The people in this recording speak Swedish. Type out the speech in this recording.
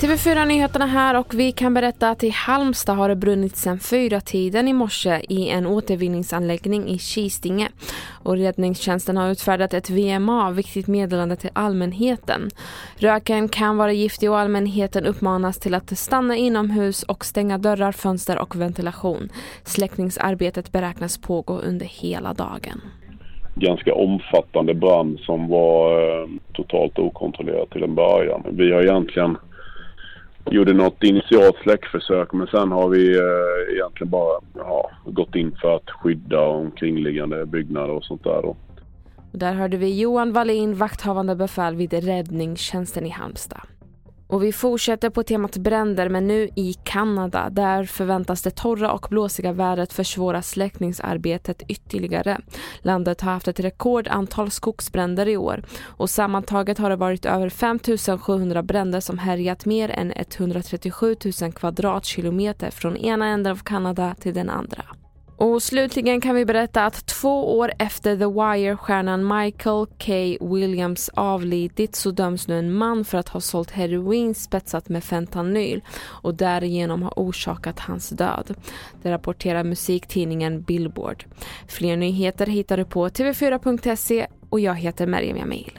TV4-nyheterna här och vi kan berätta att i Halmstad har det brunnit sedan fyra tiden i morse i en återvinningsanläggning i Kistinge. Och räddningstjänsten har utfärdat ett VMA, viktigt meddelande till allmänheten. Röken kan vara giftig och allmänheten uppmanas till att stanna inomhus och stänga dörrar, fönster och ventilation. Släckningsarbetet beräknas pågå under hela dagen ganska omfattande brand som var eh, totalt okontrollerad till en början. Vi har egentligen gjorde något initialt släckförsök men sen har vi eh, egentligen bara ja, gått in för att skydda omkringliggande byggnader och sånt där. Då. Och där hörde vi Johan Wallin, vakthavande befäl vid räddningstjänsten i Halmstad. Och vi fortsätter på temat bränder men nu i Kanada. Där förväntas det torra och blåsiga vädret försvåra släckningsarbetet ytterligare. Landet har haft ett rekordantal skogsbränder i år och sammantaget har det varit över 5 700 bränder som härjat mer än 137 000 kvadratkilometer från ena änden av Kanada till den andra. Och slutligen kan vi berätta att två år efter The Wire-stjärnan Michael K. Williams avlidit så döms nu en man för att ha sålt heroin spetsat med fentanyl och därigenom ha orsakat hans död. Det rapporterar musiktidningen Billboard. Fler nyheter hittar du på tv4.se och jag heter Merjem Jamil.